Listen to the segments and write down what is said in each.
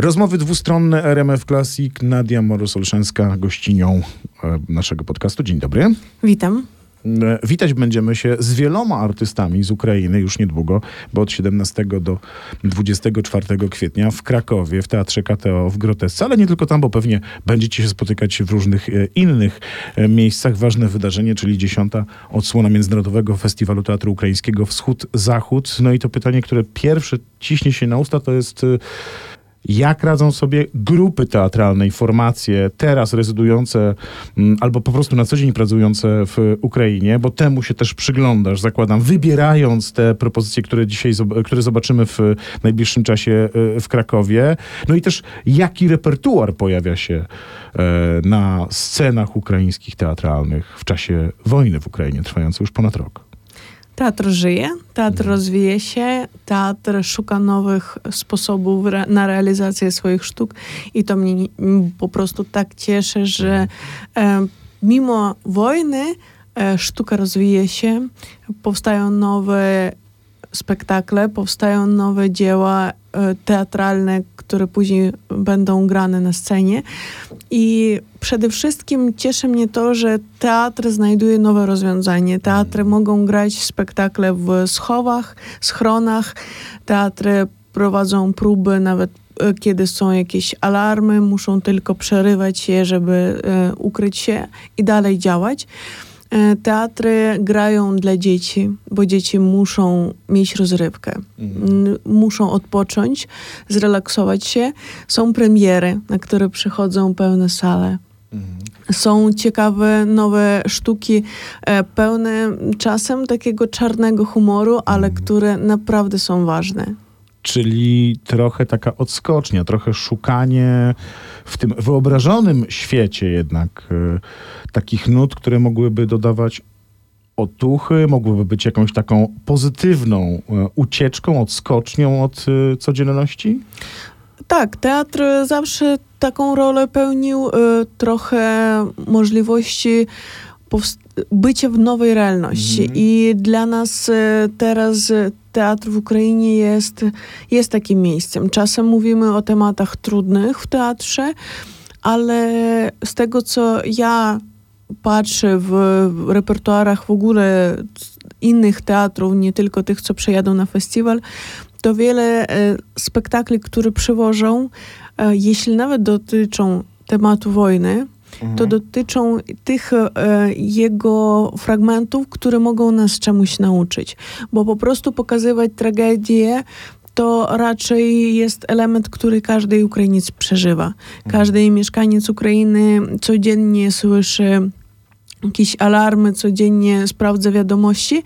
Rozmowy dwustronne RMF Classic. Nadia Morus-Olszenska gościnią e, naszego podcastu. Dzień dobry. Witam. E, witać będziemy się z wieloma artystami z Ukrainy już niedługo, bo od 17 do 24 kwietnia w Krakowie, w Teatrze KTO w Grotesce, ale nie tylko tam, bo pewnie będziecie się spotykać w różnych e, innych miejscach. Ważne wydarzenie, czyli dziesiąta odsłona Międzynarodowego Festiwalu Teatru Ukraińskiego Wschód-Zachód. No i to pytanie, które pierwsze ciśnie się na usta, to jest jak radzą sobie grupy teatralne i formacje teraz rezydujące mm, albo po prostu na co dzień pracujące w Ukrainie, bo temu się też przyglądasz, zakładam, wybierając te propozycje, które dzisiaj które zobaczymy w najbliższym czasie e, w Krakowie. No i też jaki repertuar pojawia się e, na scenach ukraińskich teatralnych w czasie wojny w Ukrainie, trwającej już ponad rok. Teatr żyje, teatr mhm. rozwija się, teatr szuka nowych sposobów re na realizację swoich sztuk i to mnie po prostu tak cieszy, że e, mimo wojny e, sztuka rozwija się, powstają nowe spektakle, powstają nowe dzieła e, teatralne, które później będą grane na scenie. I przede wszystkim cieszy mnie to, że teatr znajduje nowe rozwiązanie. Teatry mogą grać spektakle w schowach, schronach, teatry prowadzą próby nawet e, kiedy są jakieś alarmy, muszą tylko przerywać je, żeby e, ukryć się i dalej działać. E, teatry grają dla dzieci, bo dzieci muszą mieć rozrywkę, mhm. muszą odpocząć, zrelaksować się. Są premiery, na które przychodzą pełne sale. Mhm. Są ciekawe nowe sztuki, e, pełne czasem takiego czarnego humoru, ale mhm. które naprawdę są ważne. Czyli trochę taka odskocznia, trochę szukanie w tym wyobrażonym świecie jednak y, takich nut, które mogłyby dodawać otuchy, mogłyby być jakąś taką pozytywną y, ucieczką, odskocznią od y, codzienności? Tak, teatr zawsze taką rolę pełnił, trochę możliwości bycia w nowej realności. Mm. I dla nas teraz teatr w Ukrainie jest, jest takim miejscem. Czasem mówimy o tematach trudnych w teatrze, ale z tego, co ja patrzę w repertuarach w ogóle innych teatrów, nie tylko tych, co przejadą na festiwal, to wiele e, spektakli, które przywożą, e, jeśli nawet dotyczą tematu wojny, mhm. to dotyczą tych e, jego fragmentów, które mogą nas czemuś nauczyć. Bo po prostu pokazywać tragedię to raczej jest element, który każdy Ukrainiec przeżywa. Mhm. Każdy mieszkaniec Ukrainy codziennie słyszy jakieś alarmy, codziennie sprawdza wiadomości,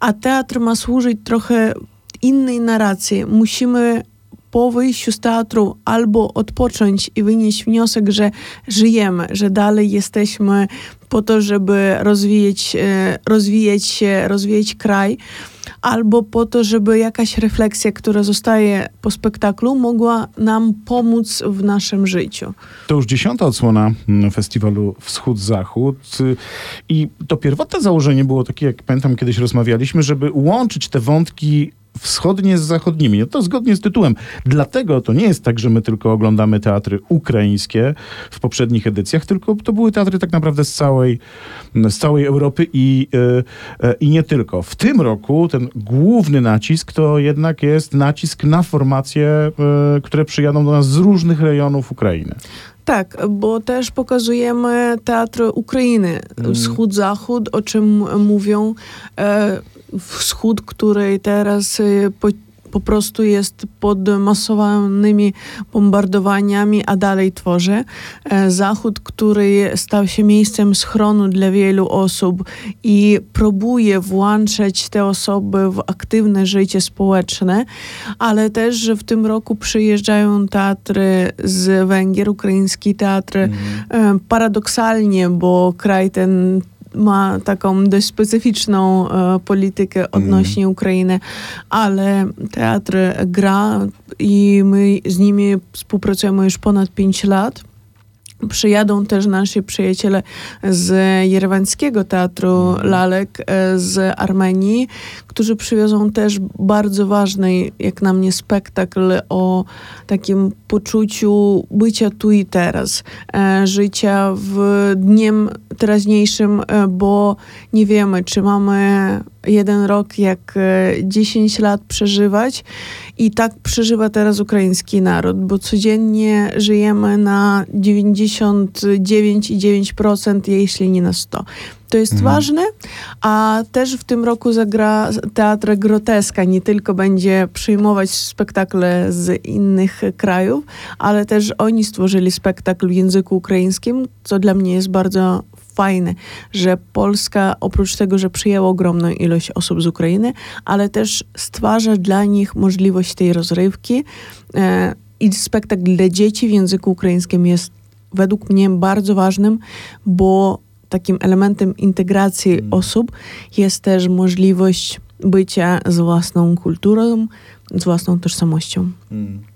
a teatr ma służyć trochę innej narracji. Musimy po wyjściu z teatru albo odpocząć i wynieść wniosek, że żyjemy, że dalej jesteśmy po to, żeby rozwijać, e, rozwijać się, rozwijać kraj, albo po to, żeby jakaś refleksja, która zostaje po spektaklu, mogła nam pomóc w naszym życiu. To już dziesiąta odsłona mm, festiwalu Wschód-Zachód i to pierwotne założenie było takie, jak pamiętam kiedyś rozmawialiśmy, żeby łączyć te wątki wschodnie z zachodnimi. No to zgodnie z tytułem. Dlatego to nie jest tak, że my tylko oglądamy teatry ukraińskie w poprzednich edycjach, tylko to były teatry tak naprawdę z całej, z całej Europy i, yy, i nie tylko. W tym roku ten główny nacisk to jednak jest nacisk na formacje, yy, które przyjadą do nas z różnych rejonów Ukrainy. Tak, bo też pokazujemy teatr Ukrainy, mm. wschód-zachód, o czym mówią. E, wschód, który teraz y, po, po prostu jest pod masowanymi bombardowaniami, a dalej tworzy. E, Zachód, który stał się miejscem schronu dla wielu osób i próbuje włączać te osoby w aktywne życie społeczne, ale też, że w tym roku przyjeżdżają teatry z Węgier, ukraiński teatr, mm. paradoksalnie, bo kraj ten ma taką dość specyficzną e, politykę odnośnie mm. Ukrainy, ale teatr gra i my z nimi współpracujemy już ponad 5 lat. Przyjadą też nasi przyjaciele z Jerewańskiego Teatru Lalek z Armenii, którzy przywiozą też bardzo ważny, jak na mnie, spektakl o takim poczuciu bycia tu i teraz, e, życia w dniem teraźniejszym, e, bo nie wiemy, czy mamy jeden rok, jak 10 lat przeżywać i tak przeżywa teraz ukraiński naród, bo codziennie żyjemy na 99,9%, jeśli nie na 100%. To jest mhm. ważne, a też w tym roku zagra Teatr Groteska. Nie tylko będzie przyjmować spektakle z innych krajów, ale też oni stworzyli spektakl w języku ukraińskim, co dla mnie jest bardzo fajne, że Polska oprócz tego, że przyjęła ogromną ilość osób z Ukrainy, ale też stwarza dla nich możliwość tej rozrywki. E, I spektakl dla dzieci w języku ukraińskim jest według mnie bardzo ważnym, bo takim elementem integracji mm. osób jest też możliwość bycia z własną kulturą, z własną tożsamością. Mm.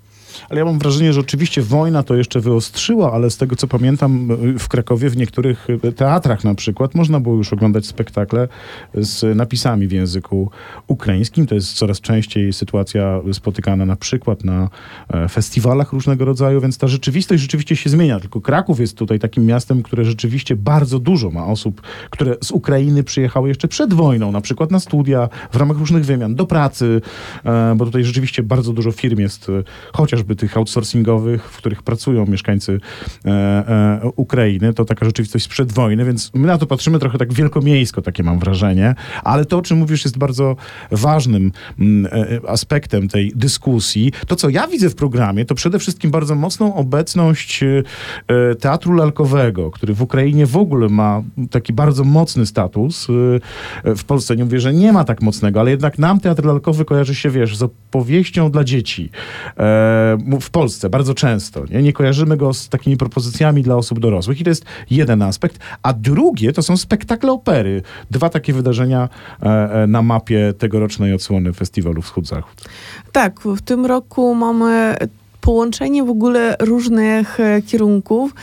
Ale ja mam wrażenie, że oczywiście wojna to jeszcze wyostrzyła, ale z tego co pamiętam w Krakowie w niektórych teatrach na przykład można było już oglądać spektakle z napisami w języku ukraińskim. To jest coraz częściej sytuacja spotykana na przykład na e, festiwalach różnego rodzaju, więc ta rzeczywistość rzeczywiście się zmienia. Tylko Kraków jest tutaj takim miastem, które rzeczywiście bardzo dużo ma osób, które z Ukrainy przyjechały jeszcze przed wojną, na przykład na studia, w ramach różnych wymian, do pracy, e, bo tutaj rzeczywiście bardzo dużo firm jest, e, chociażby tych outsourcingowych, w których pracują mieszkańcy e, e, Ukrainy. To taka rzeczywistość sprzed wojny, więc my na to patrzymy trochę tak wielkomiejsko, takie mam wrażenie. Ale to, o czym mówisz, jest bardzo ważnym mm, e, aspektem tej dyskusji. To, co ja widzę w programie, to przede wszystkim bardzo mocną obecność e, teatru lalkowego, który w Ukrainie w ogóle ma taki bardzo mocny status. E, w Polsce nie mówię, że nie ma tak mocnego, ale jednak nam teatr lalkowy kojarzy się, wiesz, z opowieścią dla dzieci. E, w Polsce bardzo często. Nie? nie kojarzymy go z takimi propozycjami dla osób dorosłych i to jest jeden aspekt. A drugie to są spektakle opery. Dwa takie wydarzenia e, e, na mapie tegorocznej odsłony festiwalu Wschód-Zachód. Tak, w tym roku mamy połączenie w ogóle różnych e, kierunków.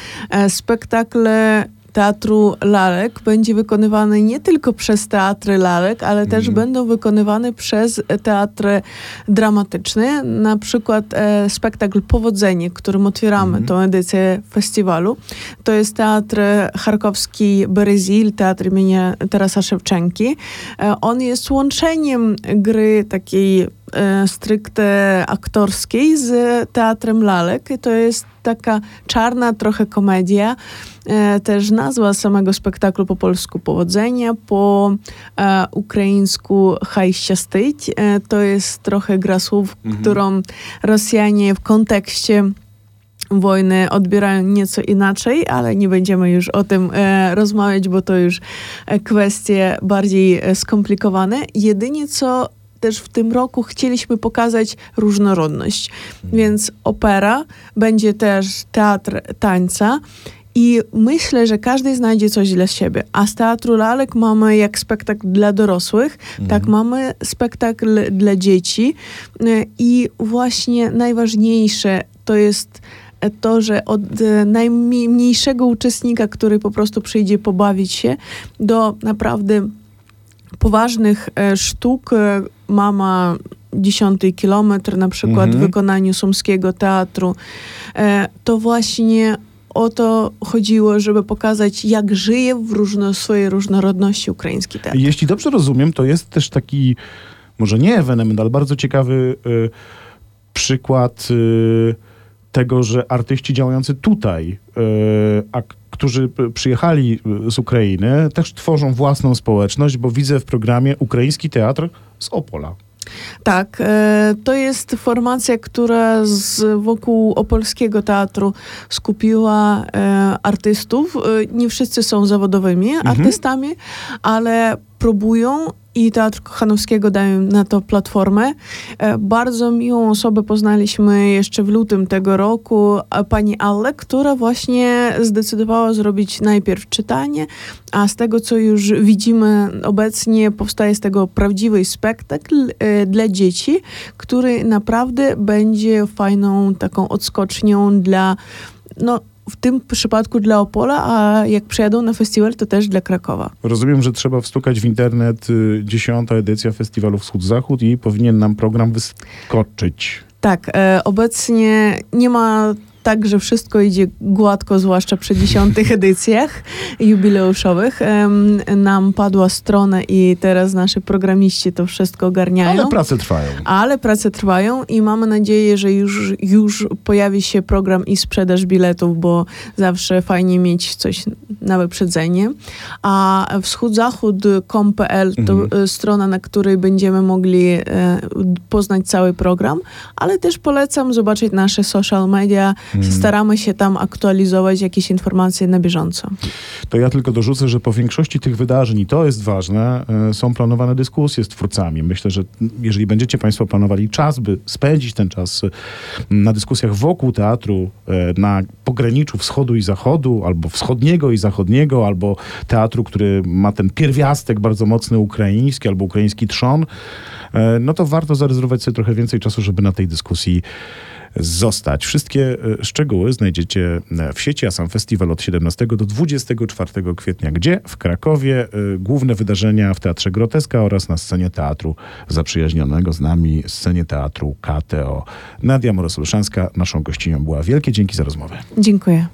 Spektakle teatru lalek będzie wykonywany nie tylko przez teatry lalek, ale też mm. będą wykonywane przez teatry dramatyczne. Na przykład e, spektakl Powodzenie, którym otwieramy mm. tą edycję festiwalu. To jest teatr charkowski Berezil, teatr imienia Tarasa Szewczenki. E, on jest łączeniem gry takiej E, stricte aktorskiej z Teatrem Lalek. To jest taka czarna trochę komedia. E, też nazwa samego spektaklu po polsku Powodzenia, po e, ukraińsku Hajścia Styć. E, to jest trochę gra słów, mhm. którą Rosjanie w kontekście wojny odbierają nieco inaczej, ale nie będziemy już o tym e, rozmawiać, bo to już e, kwestie bardziej skomplikowane. Jedynie co też w tym roku chcieliśmy pokazać różnorodność. Mhm. Więc opera, będzie też teatr tańca. I myślę, że każdy znajdzie coś dla siebie. A z teatru lalek mamy jak spektakl dla dorosłych, mhm. tak mamy spektakl dla dzieci. I właśnie najważniejsze to jest to, że od najmniejszego uczestnika, który po prostu przyjdzie pobawić się, do naprawdę poważnych e, sztuk, e, mama dziesiąty kilometr, na przykład mhm. w wykonaniu Sumskiego Teatru, e, to właśnie o to chodziło, żeby pokazać, jak żyje w różno, swojej różnorodności ukraiński teatr. Jeśli dobrze rozumiem, to jest też taki, może nie ewenement, ale bardzo ciekawy y, przykład y, tego, że artyści działający tutaj, y, a którzy przyjechali z Ukrainy, też tworzą własną społeczność, bo widzę w programie Ukraiński Teatr z Opola. Tak, e, to jest formacja, która z, wokół Opolskiego Teatru skupiła e, artystów. E, nie wszyscy są zawodowymi mhm. artystami, ale próbują i Teatr Kochanowskiego dają na to platformę. E, bardzo miłą osobę poznaliśmy jeszcze w lutym tego roku, pani Alle, która właśnie zdecydowała zrobić najpierw czytanie, a z tego, co już widzimy obecnie, powstaje z tego prawdziwy spektakl e, dla dzieci, który naprawdę będzie fajną taką odskocznią dla no, w tym przypadku dla Opola, a jak przyjadą na festiwal, to też dla Krakowa. Rozumiem, że trzeba wstukać w internet y, dziesiąta edycja festiwalu Wschód-Zachód i powinien nam program wyskoczyć. Tak, e, obecnie nie ma tak, że wszystko idzie gładko, zwłaszcza przy dziesiątych edycjach jubileuszowych. Nam padła strona i teraz nasi programiści to wszystko ogarniają. Ale prace trwają. Ale prace trwają i mamy nadzieję, że już, już pojawi się program i sprzedaż biletów, bo zawsze fajnie mieć coś na wyprzedzenie. A wschód-zachód.com.pl to Mhm. e, strona, na której będziemy mogli e, poznać cały program, ale też polecam zobaczyć nasze social media. Mhm. Staramy się tam aktualizować jakieś informacje na bieżąco. To ja tylko dorzucę, że po większości tych wydarzeń, i to jest ważne, e, są planowane dyskusje z twórcami. Myślę, że jeżeli będziecie Państwo planowali czas, by spędzić ten czas e, na dyskusjach wokół teatru, e, na pograniczu wschodu i zachodu, albo wschodniego i zachodniego, albo teatru, który ma ten pierwiastek bardzo mocny ukraiński, albo ukraiński trzon, no to warto zarezerwować sobie trochę więcej czasu, żeby na tej dyskusji zostać. Wszystkie e, szczegóły znajdziecie e, w sieci, a sam festiwal od 17 do 24 kwietnia. Gdzie? W Krakowie. E, Główne wydarzenia w Teatrze Groteska oraz na scenie teatru zaprzyjaźnionego z nami, scenie teatru KTO. Nadia Morosoluszanska, naszą gościnią była. Wielkie dzięki za rozmowę. Dziękuję.